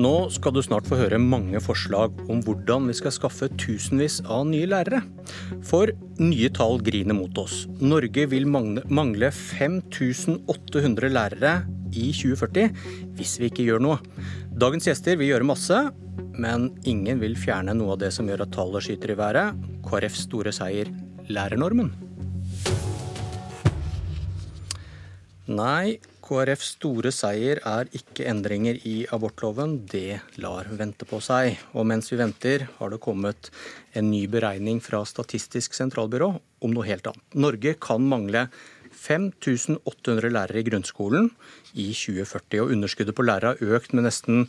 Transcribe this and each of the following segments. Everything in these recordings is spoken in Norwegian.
Nå skal du snart få høre mange forslag om hvordan vi skal skaffe tusenvis av nye lærere. For nye tall griner mot oss. Norge vil mangle 5800 lærere i 2040 hvis vi ikke gjør noe. Dagens gjester vil gjøre masse, men ingen vil fjerne noe av det som gjør at tallet skyter i været. KrFs store seier lærernormen. Nei, KrFs store seier er ikke endringer i abortloven. Det lar vente på seg. Og mens vi venter, har det kommet en ny beregning fra Statistisk sentralbyrå om noe helt annet. Norge kan mangle 5800 lærere i grunnskolen i 2040, og underskuddet på lærere har økt med nesten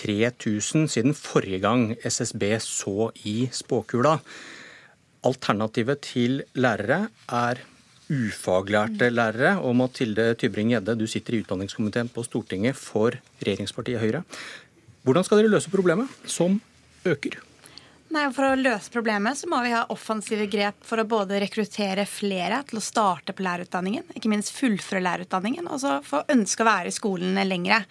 3000 siden forrige gang SSB så i spåkula. Alternativet til lærere er ufaglærte lærere. Og Mathilde Tybring-Gjedde, du sitter i utdanningskomiteen på Stortinget for regjeringspartiet Høyre. Hvordan skal dere løse problemet, som øker? Nei, For å løse problemet så må vi ha offensive grep for å både rekruttere flere til å starte på lærerutdanningen, ikke minst fullføre lærerutdanningen, og så få ønske å være i skolen lengre.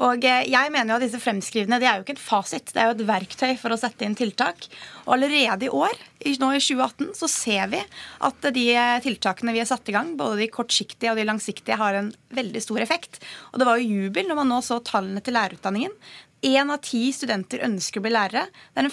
Og eh, jeg mener jo at disse fremskrivene det er jo ikke en fasit, det er jo et verktøy for å sette inn tiltak. Og allerede i år, nå i 2018, så ser vi at de tiltakene vi har satt i gang, både de kortsiktige og de langsiktige, har en veldig stor effekt. Og det var jo jubel når man nå så tallene til lærerutdanningen. Én av ti studenter ønsker å bli lærere. Det er en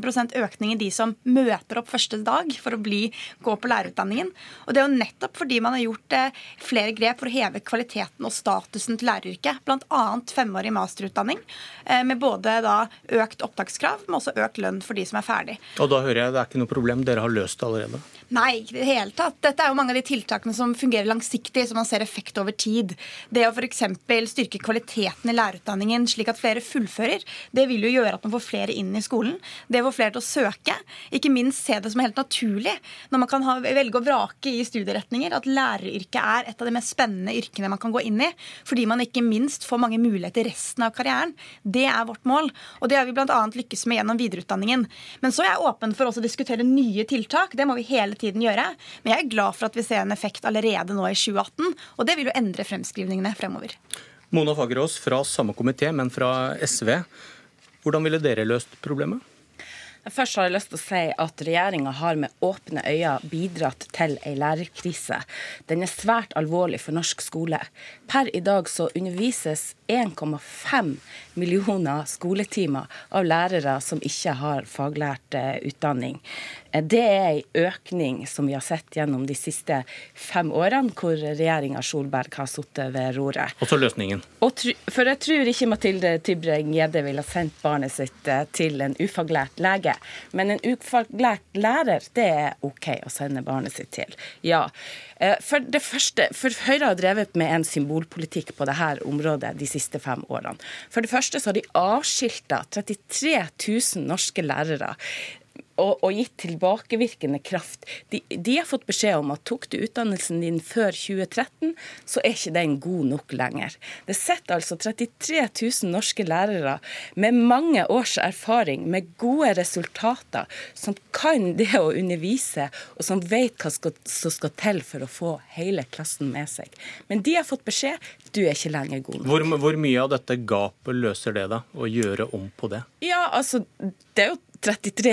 15% økning i de som møter opp første dag for å bli, gå på lærerutdanningen. Og det er jo nettopp fordi man har gjort eh, flere grep for å heve kvaliteten og statusen til læreryrket. Bl.a. femårig masterutdanning eh, med både da økt opptakskrav, men også økt lønn for de som er ferdig. Og da hører jeg det er ikke noe problem, dere har løst det allerede? Nei, ikke i det hele tatt. Dette er jo mange av de tiltakene som fungerer langsiktig, som man ser effekt over tid. Det å f.eks. styrke kvaliteten i lærerutdanningen slik at flere fullfører, det vil jo gjøre at man får flere inn i skolen. Det får flere til å søke. Ikke minst se det som helt naturlig når man kan ha, velge å vrake i studieretninger, at læreryrket er et av de mest spennende yrkene man kan gå inn i. Fordi man ikke minst får mange muligheter resten av karrieren. Det er vårt mål. Og det har vi bl.a. lykkes med gjennom videreutdanningen. Men så er jeg åpen for å diskutere nye tiltak. Det må vi hele tiden gjøre. Men jeg er glad for at vi ser en effekt allerede nå i 2018, og det vil jo endre fremskrivningene fremover. Mona Fagerås fra samme komité, men fra SV. Hvordan ville dere løst problemet? Først har jeg lyst til å si at regjeringa har med åpne øyne bidratt til ei lærerkrise. Den er svært alvorlig for norsk skole. Per i dag så undervises 1,5 millioner skoletimer av lærere som ikke har faglært eh, utdanning. Eh, det er en økning som vi har sett gjennom de siste fem årene, hvor regjeringa Solberg har sittet ved roret. Og så løsningen? Og, for jeg tror ikke Mathilde Tybring-Gjedde ville sendt barnet sitt eh, til en ufaglært lege. Men en ufaglært lærer, det er OK å sende barnet sitt til. Ja. Eh, for det første, for Høyre har drevet med en symbolpolitikk på dette området de siste fem årene. For det første så har de avskilta 33 000 norske lærere og, og, gitt tilbakevirkende kraft. De, de, har fått beskjed om at tok du utdannelsen din før 2013, så er ikke den god nok lenger. Det sitter altså 33 000 norske lærere med mange års erfaring, med gode resultater, som kan det å undervise, og som vet hva skal, som skal til for å få hele klassen med seg. Men de har fått beskjed du er ikke lenger god nok. Hvor, hvor mye av dette gapet løser det, da? Å gjøre om på det? Ja, altså, det er jo 33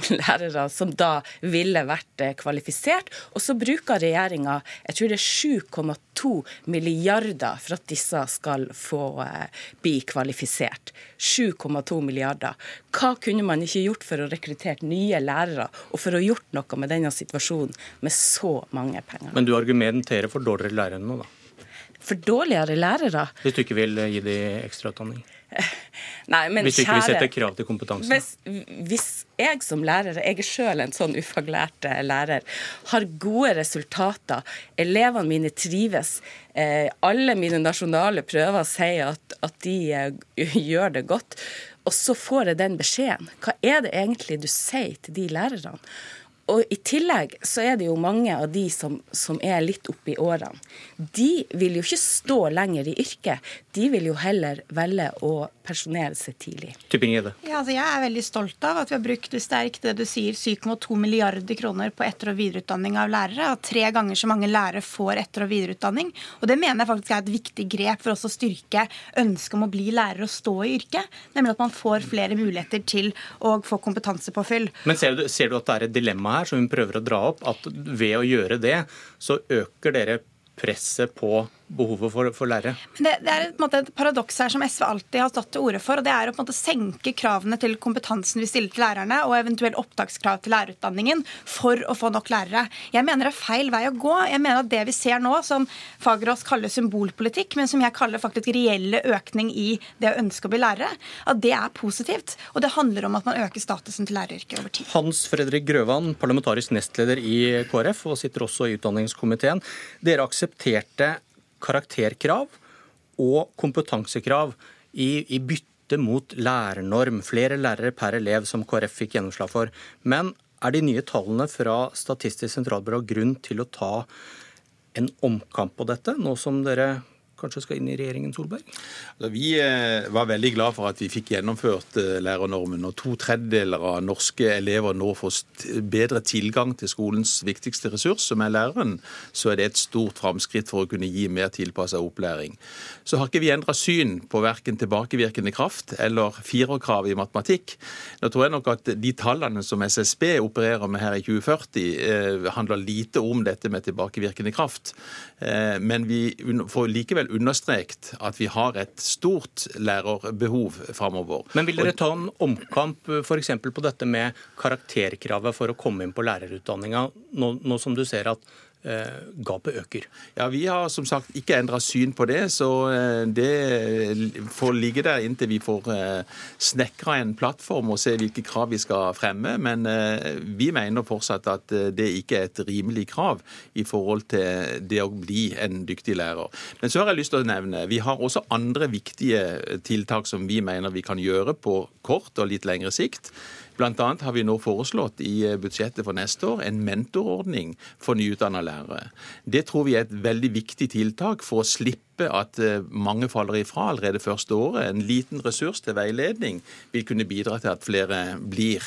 000 lærere som da ville vært eh, kvalifisert. Og så bruker regjeringa jeg tror det er 7,2 milliarder for at disse skal få eh, bli kvalifisert. 7,2 milliarder. Hva kunne man ikke gjort for å rekruttere nye lærere, og for å gjort noe med denne situasjonen med så mange penger? Men du argumenterer for dårligere lærere nå, da? For dårligere lærere? Hvis du ikke vil gi dem ekstrautdanning? Nei, men hvis ikke ikke vi setter krav til kompetanse? Hvis, hvis, jeg som lærer, jeg er sjøl en sånn ufaglært lærer, har gode resultater, elevene mine trives, eh, alle mine nasjonale prøver sier at, at de eh, gjør det godt, og så får jeg den beskjeden, hva er det egentlig du sier til de lærerne? Og i tillegg så er det jo mange av de som, som er litt oppe i årene. De vil jo ikke stå lenger i yrket. De vil jo heller velge å pensjonere seg tidlig. Ja, altså jeg er veldig stolt av at vi har brukt det sterkt. det du sier, 7,2 milliarder kroner på etter- og videreutdanning av lærere. At tre ganger så mange lærere får etter- og videreutdanning. Og det mener jeg faktisk er et viktig grep for oss å styrke ønsket om å bli lærer og stå i yrket. Nemlig at man får flere muligheter til å få kompetansepåfyll. Men ser du, ser du at det er et dilemma her som hun prøver å dra opp? At ved å gjøre det, så øker dere presset på behovet for, for lærere. Men det, det er et, måte, et paradoks her som SV alltid har tatt til orde for. og Det er å på en måte senke kravene til kompetansen vi stiller til lærerne, og eventuelt opptakskrav til lærerutdanningen for å få nok lærere. Jeg mener det er feil vei å gå. Jeg mener at Det vi ser nå, som Fagerås kaller symbolpolitikk, men som jeg kaller faktisk reelle økning i det å ønske å bli lærere, at det er positivt. Og det handler om at man øker statusen til læreryrket over tid. Hans Fredrik Grøvan, parlamentarisk nestleder i KrF og sitter også i utdanningskomiteen. Dere aksepterte karakterkrav og kompetansekrav i, i bytte mot lærernorm. Flere lærere per elev, som KrF fikk gjennomslag for. Men er de nye tallene fra Statistisk sentralbyrå grunn til å ta en omkamp på dette, nå som dere kanskje skal inn i regjeringen Solberg? Altså, vi eh, var veldig glad for at vi fikk gjennomført eh, lærernormen. Og to tredjedeler av norske elever nå får bedre tilgang til skolens viktigste ressurs, som er læreren, så er det et stort framskritt for å kunne gi mer tilpassa opplæring. Så har ikke vi endra syn på verken tilbakevirkende kraft eller firerkrav i matematikk. Nå tror jeg nok at de tallene som SSB opererer med her i 2040, eh, handler lite om dette med tilbakevirkende kraft. Men vi får likevel understreket at vi har et stort lærerbehov framover. Men vil dere ta en omkamp f.eks. på dette med karakterkravet for å komme inn på lærerutdanninga, nå, nå som du ser at Eh, gapet øker. Ja, Vi har som sagt ikke endra syn på det, så eh, det får ligge der inntil vi får eh, snekra en plattform og se hvilke krav vi skal fremme. Men vi mener fortsatt at det ikke er et rimelig krav i forhold til det å bli en dyktig lærer. Men så har jeg lyst til å nevne, vi har også andre viktige tiltak som vi mener vi kan gjøre på kort og litt lengre sikt. Annet har vi nå foreslått i eh, budsjettet for neste år en mentorordning for nyutdanna lærere. Det tror vi er et veldig viktig tiltak for å slippe at eh, mange faller ifra allerede første året. En liten ressurs til veiledning vil kunne bidra til at flere blir.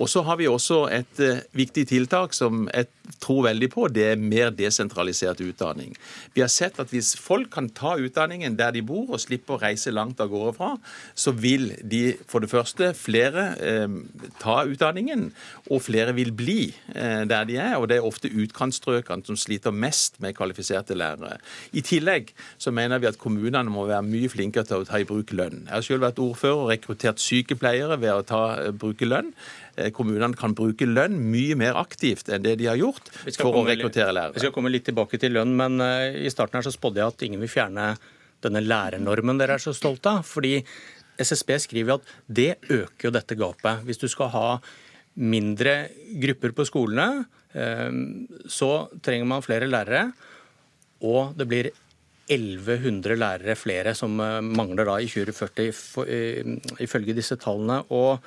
Og så har vi også et eh, viktig tiltak som jeg tror veldig på. Det er mer desentralisert utdanning. Vi har sett at hvis folk kan ta utdanningen der de bor, og slippe å reise langt av gårde fra, så vil de for det første flere eh, ta utdanningen, og flere vil bli eh, der de er. Og det er ofte utkantstrøkene som sliter mest med kvalifiserte lærere. I tillegg så så mener vi at kommunene må være mye flinkere til å ta i bruk lønn. Jeg har selv vært ordfører og rekruttert sykepleiere ved å ta, eh, bruke lønn. Eh, kommunene kan bruke lønn mye mer aktivt enn det de har gjort for å rekruttere lærere. Vi skal komme litt tilbake til lønn, men eh, i starten her så spådde jeg at ingen vil fjerne denne lærernormen dere er så stolte av. fordi SSB skriver at det øker jo dette gapet. Hvis du skal ha mindre grupper på skolene, så trenger man flere lærere. Og det blir 1100 lærere flere som eh, mangler da i 2040, ifølge disse tallene. og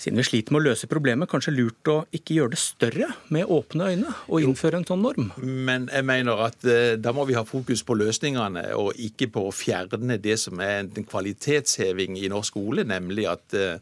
siden vi sliter med å løse problemet, kanskje lurt å ikke gjøre det større med åpne øyne og innføre en sånn norm? Men jeg mener at uh, da må vi ha fokus på løsningene, og ikke på å fjerne det som er en kvalitetsheving i norsk skole, nemlig at uh,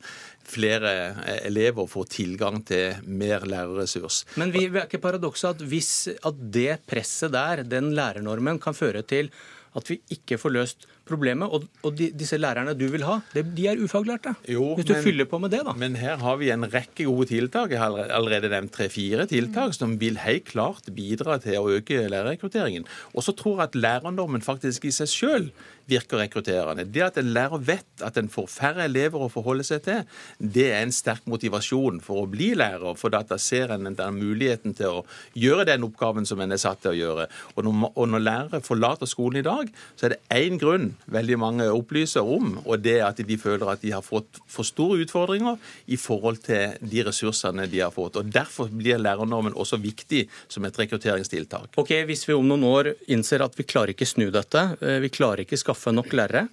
flere eh, elever får tilgang til mer lærerressurs. Men vi, er ikke paradokset at hvis at det presset der, den lærernormen, kan føre til at vi ikke får løst problemet. Og, og de, disse lærerne du vil ha, de er ufaglærte. Jo, Hvis du men, fyller på med det, da. Men her har vi en rekke gode tiltak. Jeg har allerede nevnt tre-fire tiltak som vil helt klart bidra til å øke lærerrekrutteringen. Og så tror jeg at lærerdommen faktisk i seg sjøl virker rekrutterende. Det at en lærer vet at en får færre elever å forholde seg til, det er en sterk motivasjon for å bli lærer. For da ser en den muligheten til å gjøre den oppgaven som en er satt til å gjøre. Og når, og når lærere forlater skolen i dag, så er det én grunn veldig mange opplyser om, og det er at de føler at de har fått for store utfordringer i forhold til de ressursene de har fått. Og Derfor blir lærernormen også viktig som et rekrutteringstiltak. Ok, Hvis vi om noen år innser at vi klarer ikke snu dette, eh, vi klarer ikke skaffe nok lærere,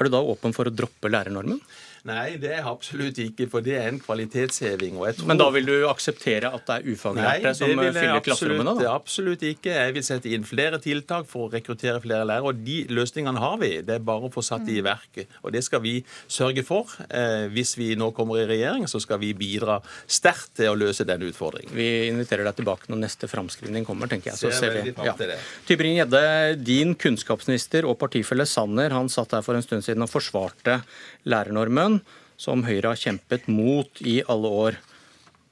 er du da åpen for å droppe lærernormen? Nei, det er absolutt ikke, for det er en kvalitetsheving. og jeg tror... Men da vil du akseptere at det er ufaglærte som fyller klasserommene? da? Absolutt ikke. Jeg vil sette inn flere tiltak for å rekruttere flere lærere. og De løsningene har vi. Det er bare å få satt de i verket. Og det skal vi sørge for. Eh, hvis vi nå kommer i regjering, så skal vi bidra sterkt til å løse den utfordringen. Vi inviterer deg tilbake når neste framskrivning kommer, tenker jeg. Så ser vi. Ja. Tybring-Gjedde, din kunnskapsminister og partifelle Sanner han satt her for en stund siden og forsvarte lærernormen, som Høyre har kjempet mot i alle år.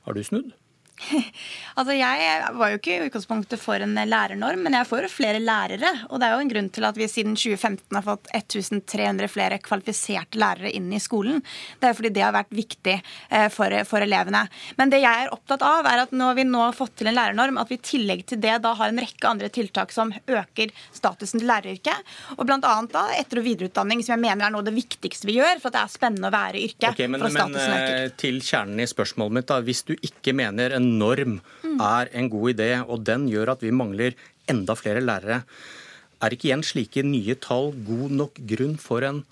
Har du snudd? altså Jeg var jo ikke i utgangspunktet for en lærernorm, men jeg er for flere lærere. Og det er jo en grunn til at vi siden 2015 har fått 1300 flere kvalifiserte lærere inn i skolen. Det er fordi det har vært viktig eh, for, for, elevene. Men det jeg er opptatt av, er at når vi nå har fått til en lærernorm, at vi i tillegg til det da har en rekke andre tiltak som øker statusen til læreryrket. Og bl.a. da etter- og videreutdanning, som jeg mener er noe av det viktigste vi gjør for at det er spennende å være i yrket. Okay, men, men eh, til kjernen i spørsmålet mitt, da. Hvis du ikke mener en norm er en god idé, og den gjør at vi mangler enda flere lærere. Er ikke igjen slike nye tall god nok grunn for en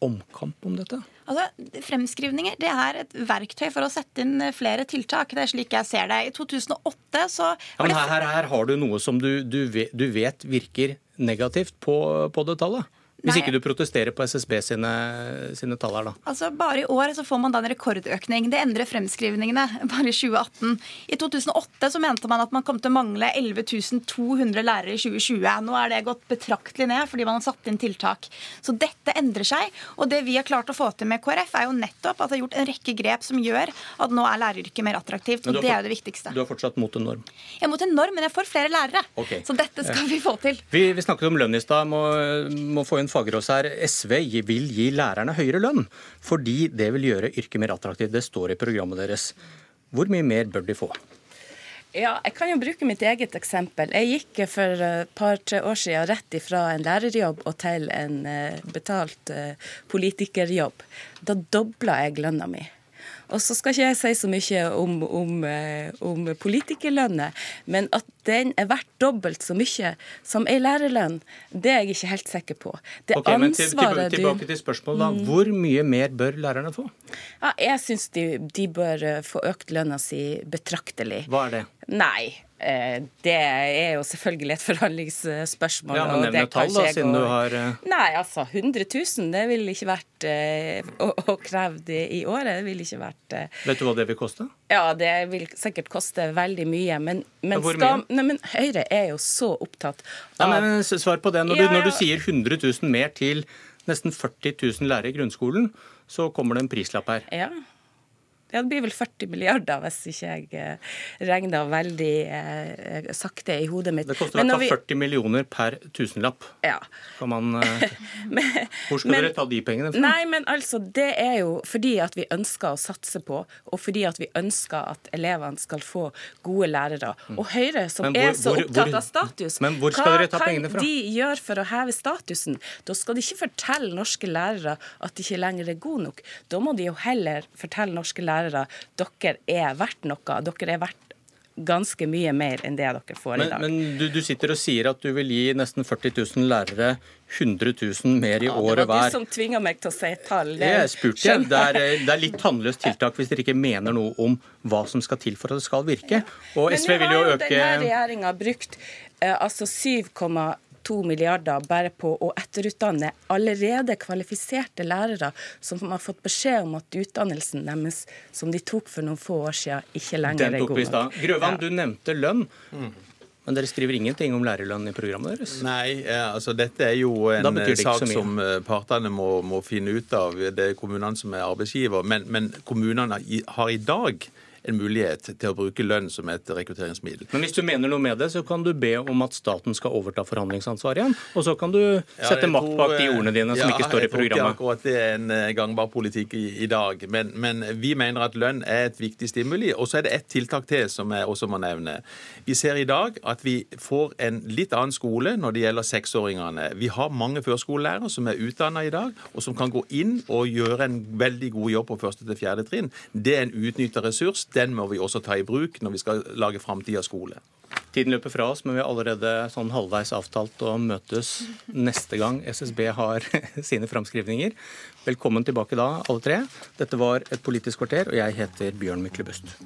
omkamp om dette? Altså, Fremskrivninger det er et verktøy for å sette inn flere tiltak. Det er slik jeg ser det. I 2008 så ja, men her, her, her, har du noe som du, du, vet, du vet, virker negativt på, på det tallet? Hvis ikke du protesterer på SSB sine, sine, tall her, da? Altså, Bare i år så får man da en rekordøkning. Det endrer fremskrivningene bare i 2018. I 2008 så mente man at man kom til å mangle 11 200 lærere i 2020. Nå er det gått betraktelig ned fordi man har satt inn tiltak. Så dette endrer seg. Og det vi har klart å få til med KrF, er jo nettopp at det er gjort en rekke grep som gjør at nå er læreryrket mer attraktivt. Og det er jo det viktigste. Du har fortsatt mot en norm? Jeg er mot en norm, men jeg får flere lærere. Okay. Så dette skal vi få til. Vi, vi snakket om lønn i stad. Må, må få inn Fagerås her. SV vil gi lærerne høyere lønn, fordi det vil gjøre yrket mer attraktivt. Det står i programmet deres. Hvor mye mer bør de få? Ja, Jeg kan jo bruke mitt eget eksempel. Jeg gikk for et par-tre år siden rett ifra en lærerjobb og til en eh, betalt eh, politikerjobb. Da dobla jeg lønna mi. Og så skal ikke jeg si så mye om, om, eh, om politikerlønner, men at den er verdt dobbelt så mye som ei lærerlønn, det er jeg ikke helt sikker på. Det okay, men til, til, Tilbake til spørsmålet. da. Mm. Hvor mye mer bør lærerne få? Ja, jeg syns de, de bør eh, få økt lønna si betraktelig. Hva er det? Nei, det er jo selvfølgelig et forhandlingsspørsmål. Ja, men Nevn et tall, da, siden du har eh, Nei, altså 100 000, det ville ikke vært eh, å, å kreve det i året. Det ville ikke vært Vet du hva det vil koste? Ja, det vil sikkert koste veldig mye. Men, men, skal, nei, men Høyre er jo så opptatt av nei, men Svar på det. Når, ja, du, når du sier 100 000 mer til nesten 40 000 lærere i grunnskolen, så kommer det en prislapp her. Ja. Ja, det blir vel 40 milliarder, hvis ikke jeg eh, regner veldig eh, sakte i hodet mitt. Det koster i hvert fall 40 millioner per tusenlapp. Ja. Man, eh, men, hvor skal men, dere ta de pengene fra? Nei, men altså, Det er jo fordi at vi ønsker å satse på, og fordi at vi ønsker at elevene skal få gode lærere. Mm. Og Høyre, som hvor, er så opptatt hvor, av status, men hvor skal dere ta pengene fra? hva de gjøre for å heve statusen? Da skal de ikke fortelle norske lærere at de ikke lenger er gode nok. Da må de jo heller fortelle norske lærere lærere dere er verdt noe. Dere er verdt ganske mye mer enn det dere får men, i dag. Men du, du, sitter og sier at du vil gi nesten 40 000 lærere 100 000 mer i ja, året hver. Det var du som tvinga meg til å si tall. Det, jeg spurte jeg. Det er, det er litt tannløst tiltak hvis dere ikke mener noe om hva som skal til for at det skal virke. Og SV vil jo øke Men nå har jo denne regjeringa brukt eh, altså 7, 2 milliarder bare på å etterutdanne allerede kvalifiserte lærere som har fått beskjed om at utdannelsen deres, som de tok for noen få år siden, ikke lenger er god nok. Grøvan, ja. du nevnte lønn. Mm. Men dere skriver ingenting om lærerlønn i programmet deres? Nei, altså dette er jo en sak som eh, partene må, må, finne ut av. Det er kommunene som er arbeidsgiver. Men, men kommunene har i dag en mulighet til å bruke lønn som et rekrutteringsmiddel. Men hvis du mener noe med det, så kan du be om at staten skal overta forhandlingsansvaret igjen. Og så kan du sette ja, makt bak de ordene dine som ja, ikke står i programmet. Jeg tror ikke akkurat det er en eh, gangbar politikk i, i dag. Men, men, vi mener at lønn er et viktig stimuli. Og så er det ett tiltak til som jeg også må nevne. Vi ser i dag at vi får en litt annen skole når det gjelder seksåringene. Vi har mange førskolelærere som er utdanna i dag, og som kan gå inn og gjøre en veldig god jobb på første til fjerde trinn. Det er en utnytta ressurs den må vi også ta i bruk når vi skal lage framtidas skole. Tiden løper fra oss, men vi har allerede sånn halvveis avtalt å møtes neste gang SSB har sine framskrivninger. Velkommen tilbake da, alle tre. Dette var Et politisk kvarter, og jeg heter Bjørn Myklebust.